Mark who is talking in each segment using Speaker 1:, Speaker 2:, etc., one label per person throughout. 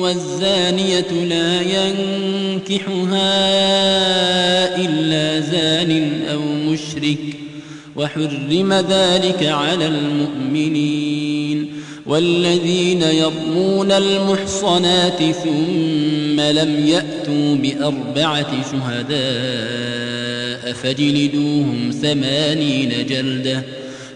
Speaker 1: والزانية لا ينكحها إلا زان أو مشرك وحرم ذلك على المؤمنين. والذين يرمون المحصنات ثم لم يأتوا بأربعة شهداء فاجلدوهم ثمانين جلدة.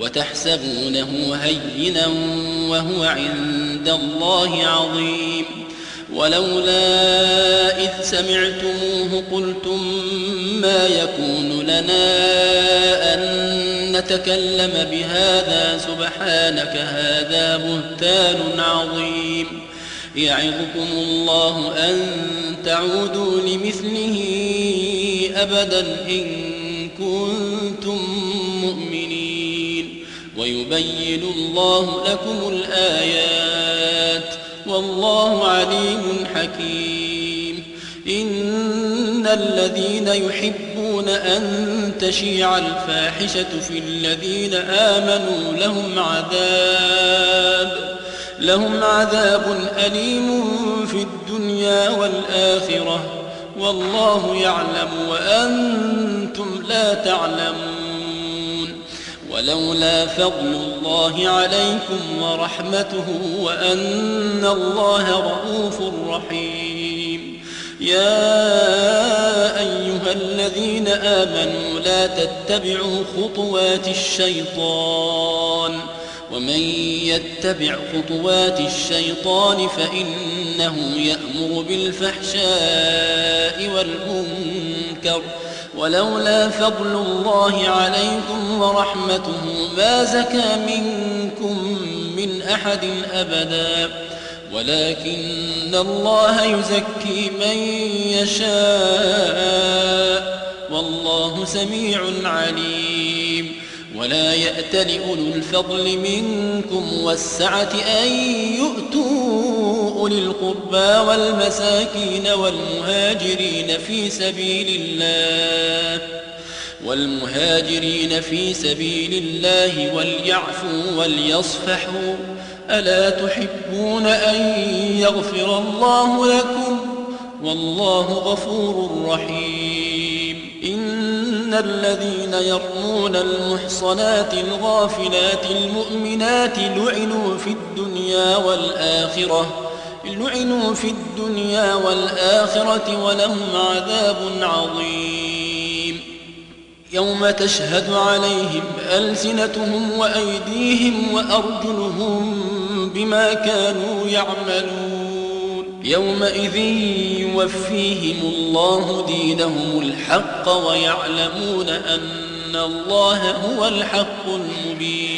Speaker 1: وتحسبونه هينا وهو عند الله عظيم. ولولا إذ سمعتموه قلتم ما يكون لنا أن نتكلم بهذا؟ سبحانك هذا بهتان عظيم. يعظكم الله أن تعودوا لمثله أبدا إن كنتم ويبين الله لكم الآيات والله عليم حكيم. إن الذين يحبون أن تشيع الفاحشة في الذين آمنوا لهم عذاب لهم عذاب أليم في الدنيا والآخرة. والله يعلم وأنتم لا تعلمون. ولولا فضل الله عليكم ورحمته وأن الله رؤوف رحيم. يا أيها الذين آمنوا لا تتبعوا خطوات الشيطان. ومن يتبع خطوات الشيطان فإنه يأمر بالفحشاء والمنكر ولولا فضل الله عليكم ورحمته ما زكى منكم من أحد أبدا. ولكن الله يزكي من يشاء. والله سميع عليم. ولا يأت لأولو الفضل منكم والسعة أن يؤتوا أولي القربى والمساكين والمهاجرين في سبيل الله والمهاجرين في سبيل الله وليعفوا وليصفحوا. ألا تحبون أن يغفر الله لكم؟ والله غفور رحيم. إن الذين يرمون المحصنات الغافلات المؤمنات لعنوا في الدنيا والآخرة. لعنوا في الدنيا والآخرة ولهم عذاب عظيم. يوم تشهد عليهم ألسنتهم وأيديهم وأرجلهم بما كانوا يعملون. يومئذ يوفيهم الله دينهم الحق ويعلمون أن الله هو الحق المبين.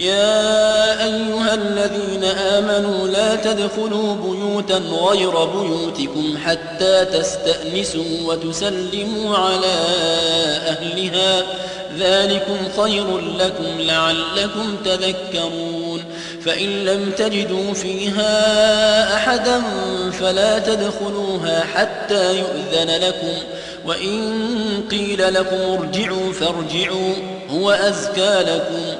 Speaker 1: يا أيها الذين آمنوا لا تدخلوا بيوتا غير بيوتكم حتى تستأنسوا وتسلموا على أهلها. ذلكم خير لكم لعلكم تذكرون. فإن لم تجدوا فيها أحدا فلا تدخلوها حتى يؤذن لكم. وإن قيل لكم ارجعوا فارجعوا هو أزكى لكم.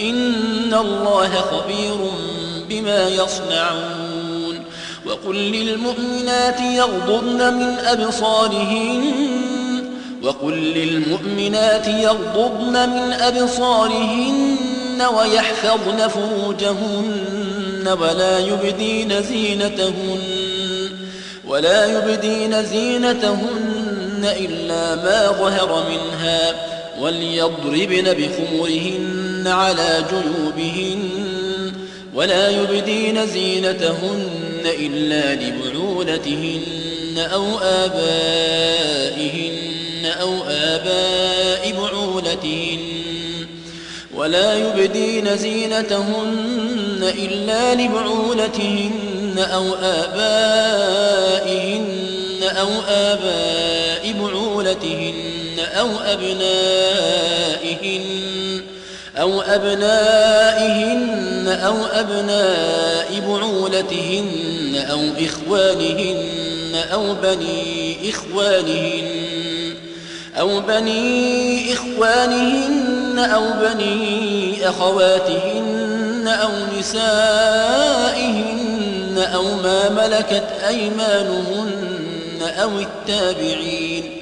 Speaker 1: إن الله خبير بما يصنعون وقل للمؤمنات يغضضن من أبصارهن وقل للمؤمنات يغضضن من أبصارهن ويحفظن فروجهن ولا يبدين زينتهن ولا يبدين زينتهن إلا ما ظهر منها وليضربن بخمرهن على جيوبهن ولا يبدين زينتهن إلا لبعولتهن أو آبائهن أو آباء بعولتهن ولا يبدين زينتهن إلا لبعولتهن أو آبائهن أو آباء بعولتهن أو أبنائهن أو أبنائهن أو أبناء بعولتهن أو إخوانهن أو بني إخوانهن أو بني إخوانهن أو بني أخواتهن أو نسائهن أو ما ملكت أيمانهن أو التابعين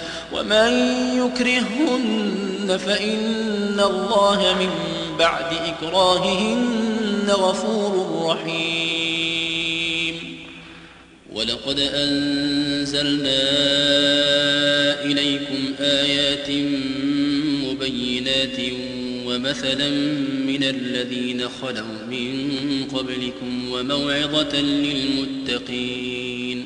Speaker 1: ومن يكرهن فإن الله من بعد إكراههن غفور رحيم. ولقد أنزلنا إليكم آيات مبينات ومثلا من الذين خلوا من قبلكم وموعظة للمتقين.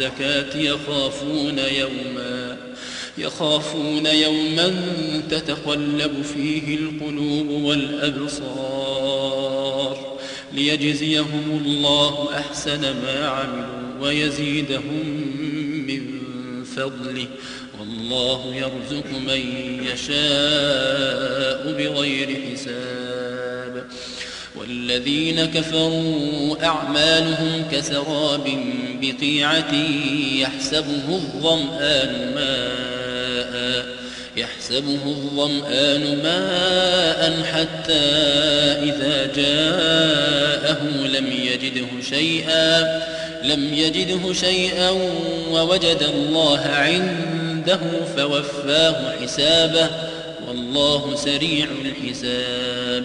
Speaker 1: الزكاة يخافون يوما يخافون يوما تتقلب فيه القلوب والأبصار ليجزيهم الله أحسن ما عملوا ويزيدهم من فضله. والله يرزق من يشاء بغير حساب. والذين كفروا أعمالهم كسراب بقيعة يحسبه الظمآن ماء يحسبه الظمآن ماء حتى إذا جاءه لم يجده شيئا لم يجده شيئا ووجد الله عنده فوفاه حسابه والله سريع الحساب.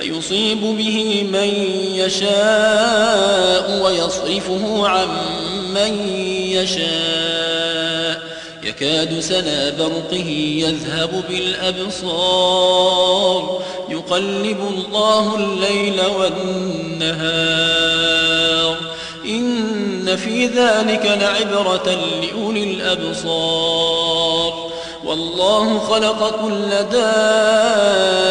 Speaker 1: فيصيب به من يشاء ويصرفه عن من يشاء. يكاد سنا برقه يذهب بالأبصار. يقلب الله الليل والنهار. إن في ذلك لعبرة لأولي الأبصار. والله خلق كل دابة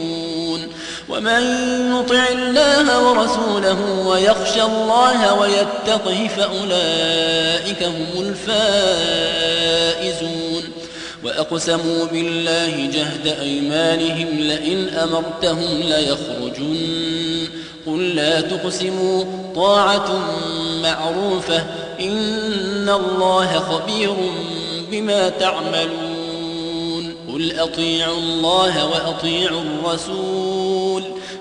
Speaker 1: ومن يطع الله ورسوله ويخشى الله ويتقه فأولئك هم الفائزون. وأقسموا بالله جهد أيمانهم لئن أمرتهم ليخرجن. قل لا تقسموا طاعة معروفة إن الله خبير بما تعملون. قل أطيعوا الله وأطيعوا الرسول.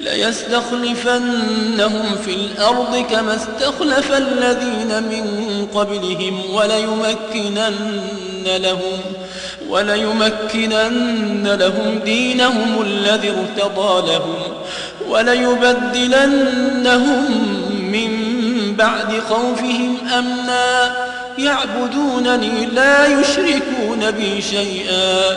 Speaker 1: ليستخلفنهم في الأرض كما استخلف الذين من قبلهم وليمكنن لهم وليمكنن لهم دينهم الذي ارتضى لهم وليبدلنهم من بعد خوفهم أمنا يعبدونني لا يشركون بي شيئا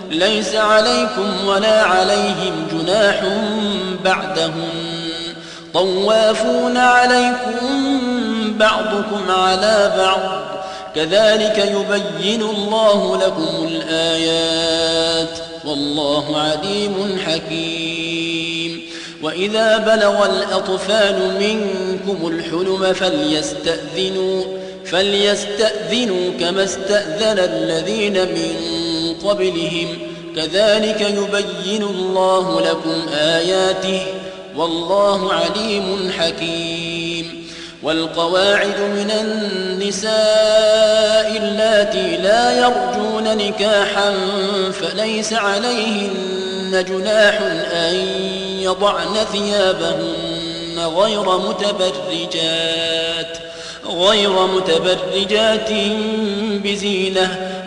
Speaker 1: ليس عليكم ولا عليهم جناح بعدهن طوافون عليكم بعضكم على بعض. كذلك يبين الله لكم الآيات. والله عليم حكيم. وإذا بلغ الأطفال منكم الحلم فليستأذنوا. فليستأذنوا كما استأذن الذين من قبلهم. كذلك يبين الله لكم آياته. والله عليم حكيم. والقواعد من النساء اللاتي لا يرجون نكاحا فليس عليهن جناح أن يضعن ثيابهن غير متبرجات. غير متبرجات بزينة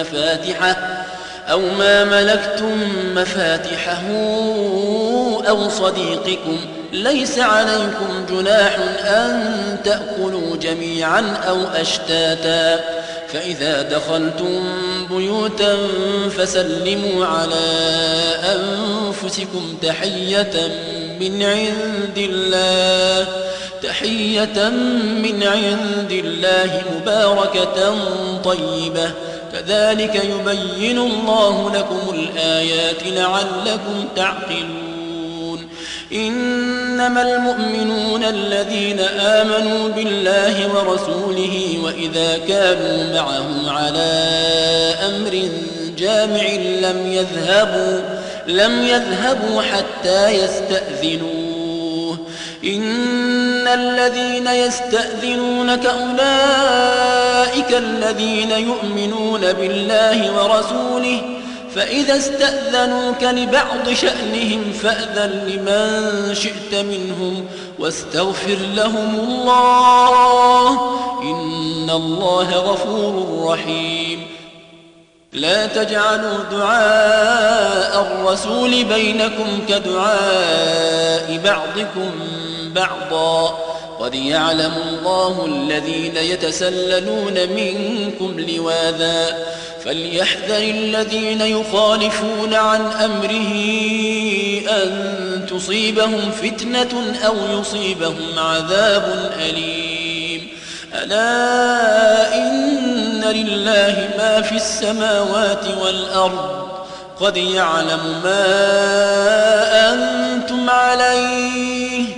Speaker 1: مفاتحه أو ما ملكتم مفاتحه أو صديقكم. ليس عليكم جناح أن تأكلوا جميعا أو أشتاتا. فإذا دخلتم بيوتا فسلموا على أنفسكم تحية من عند الله. تحية من عند الله مباركة طيبة. كذلك يبين الله لكم الآيات لعلكم تعقلون. إنما المؤمنون الذين آمنوا بالله ورسوله وإذا كانوا معه على أمر جامع لم يذهبوا لم يذهبوا حتى يستأذنوه. الذين يستأذنونك أولئك الذين يؤمنون بالله ورسوله فإذا استأذنوك لبعض شأنهم فأذن لمن شئت منهم واستغفر لهم الله إن الله غفور رحيم. لا تجعلوا دعاء الرسول بينكم كدعاء بعضكم بعضا. قد يعلم الله الذين يتسللون منكم لواذا. فليحذر الذين يخالفون عن أمره أن تصيبهم فتنة أو يصيبهم عذاب أليم. ألا إن لله ما في السماوات والأرض. قد يعلم ما أنتم عليه.